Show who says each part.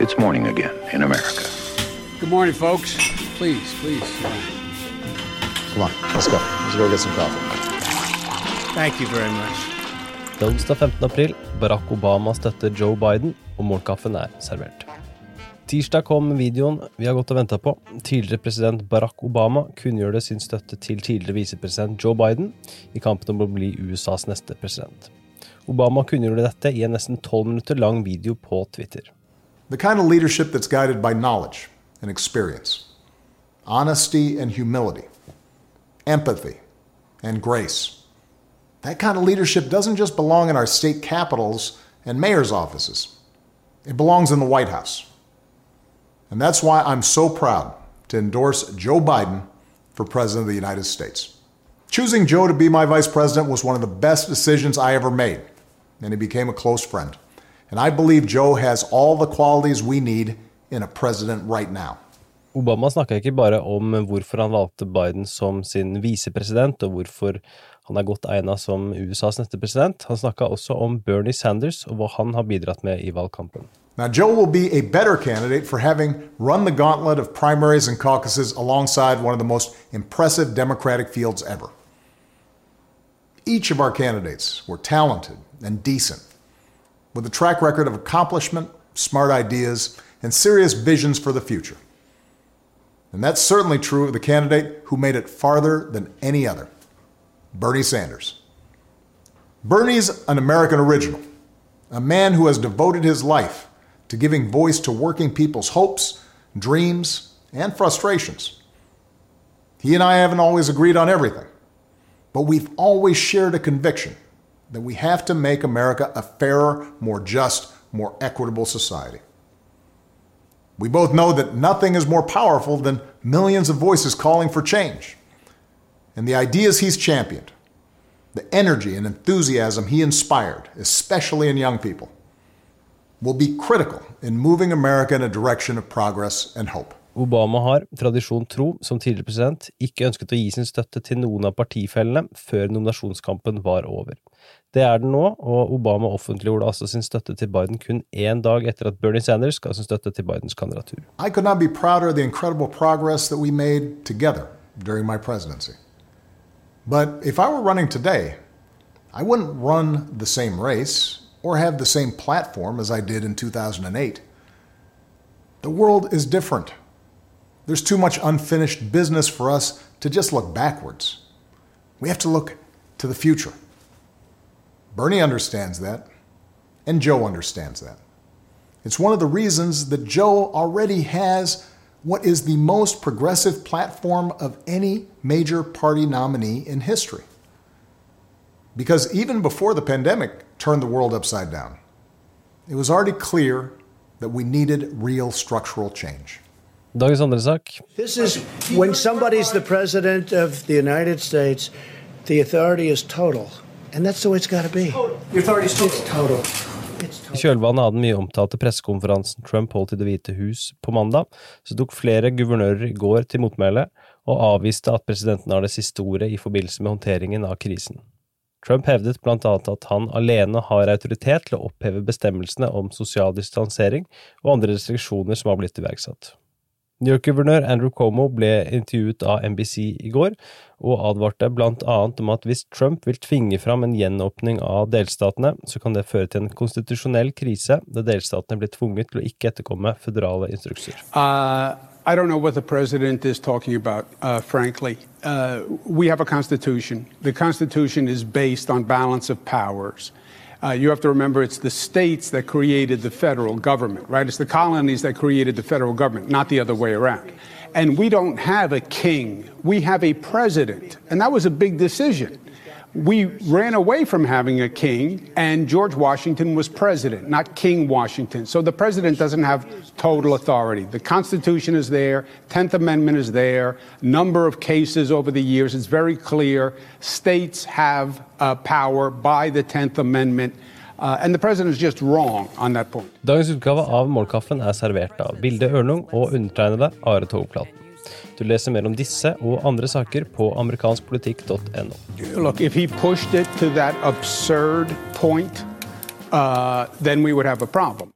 Speaker 1: It's morning again in America.
Speaker 2: Good morning, folks. Please, please.
Speaker 3: Come on, let's go. Let's go get some coffee.
Speaker 2: Thank you very much.
Speaker 4: Det er onsdag 15. april. Barack Obama støtter Joe Biden, og morgenkaffen er servert. Tirsdag kom videoen vi har gått og venta på. Tidligere president Barack Obama kunngjorde sin støtte til tidligere visepresident Joe Biden i kampen om å bli USAs neste president. Obama kunngjorde dette i en nesten tolv minutter lang video på Twitter.
Speaker 3: The kind of leadership that's guided by knowledge and experience, honesty and humility, empathy and grace. That kind of leadership doesn't just belong in our state capitals and mayor's offices, it belongs in the White House. And that's why I'm so proud to endorse Joe Biden for President of the United States. Choosing Joe to be my vice president was one of the best decisions I ever made, and he became a close friend. And I believe Joe has all the qualities we need in a president right now.
Speaker 4: Obama snakka ikke bare om hvorfor han valgte Biden som sin visepresident, og hvorfor han er godt egna som USAs neste president. Han snakka også om Bernie Sanders og hva han har bidratt med i valgkampen.
Speaker 3: Now, Joe will be a better candidate for having run the gauntlet of primaries and caucuses alongside one of the most impressive Democratic fields ever. Each of our candidates were talented and decent, with a track record of accomplishment, smart ideas, and serious visions for the future. And that's certainly true of the candidate who made it farther than any other Bernie Sanders. Bernie's an American original, a man who has devoted his life to giving voice to working people's hopes, dreams, and frustrations. He and I haven't always agreed on everything, but we've always shared a conviction that we have to make America a fairer, more just, more equitable society. We both know that nothing is more powerful than millions of voices calling for change. And the ideas he's championed, the energy and enthusiasm he inspired, especially in young people, will be critical in moving America in a direction of progress and hope.
Speaker 4: Obama har, tradisjon tro, som tidligere president, ikke ønsket å gi sin støtte til noen av partifellene før nominasjonskampen var over. Det er den nå, og Obama offentliggjorde altså sin støtte til Biden kun én dag etter at Bernie Sanders ga sin støtte til Bidens kandidatur.
Speaker 3: But if I were running today, I wouldn't run the same race or have the same platform as I did in 2008. The world is different. There's too much unfinished business for us to just look backwards. We have to look to the future. Bernie understands that, and Joe understands that. It's one of the reasons that Joe already has what is the most progressive platform of any major party nominee in history. Because even before the pandemic turned the world upside down, it was already clear that we needed real structural change.
Speaker 4: Dagens andre sak.
Speaker 5: This is when somebody's the president of the United States, the authority is total. And that's the way it's got to be.
Speaker 6: The authority is total.
Speaker 5: It's total. It's
Speaker 4: I kjølvannet av den mye omtalte pressekonferansen Trump holdt i Det hvite hus på mandag, så tok flere guvernører i går til motmæle og avviste at presidenten har det siste ordet i forbindelse med håndteringen av krisen. Trump hevdet blant annet at han alene har autoritet til å oppheve bestemmelsene om sosial distansering og andre restriksjoner som har blitt iverksatt. New York-guvernør Andrew Cuomo ble intervjuet av NBC i går, og advarte blant annet om at hvis Trump vil tvinge fram en gjenåpning av delstatene, så kan det føre til en konstitusjonell krise, da delstatene blir tvunget til å ikke etterkomme føderale instrukser.
Speaker 2: Uh, I don't know what the president is talking about, uh, frankly. Uh, we have a constitution. The constitution is based on balance of powers. Uh, you have to remember it's the states that created the federal government, right? It's the colonies that created the federal government, not the other way around. And we don't have a king, we have a president. And that was a big decision. We ran away from having a king, and George Washington was president, not King Washington. So the president doesn't have total authority. The Constitution is there, 10th Amendment is there, number of cases over the years, it's very clear. States have uh, power by the 10th Amendment, uh, and the president is just wrong on that point.
Speaker 4: Dagens utgave av Morgenkaffen er servert av Vilde Ørnung og undertegnede Are Togplaten. Du leser mer om disse og andre saker på amerikanskpolitikk.no.
Speaker 2: Look, if he pushed it to that absurd point, uh, then we would have a problem.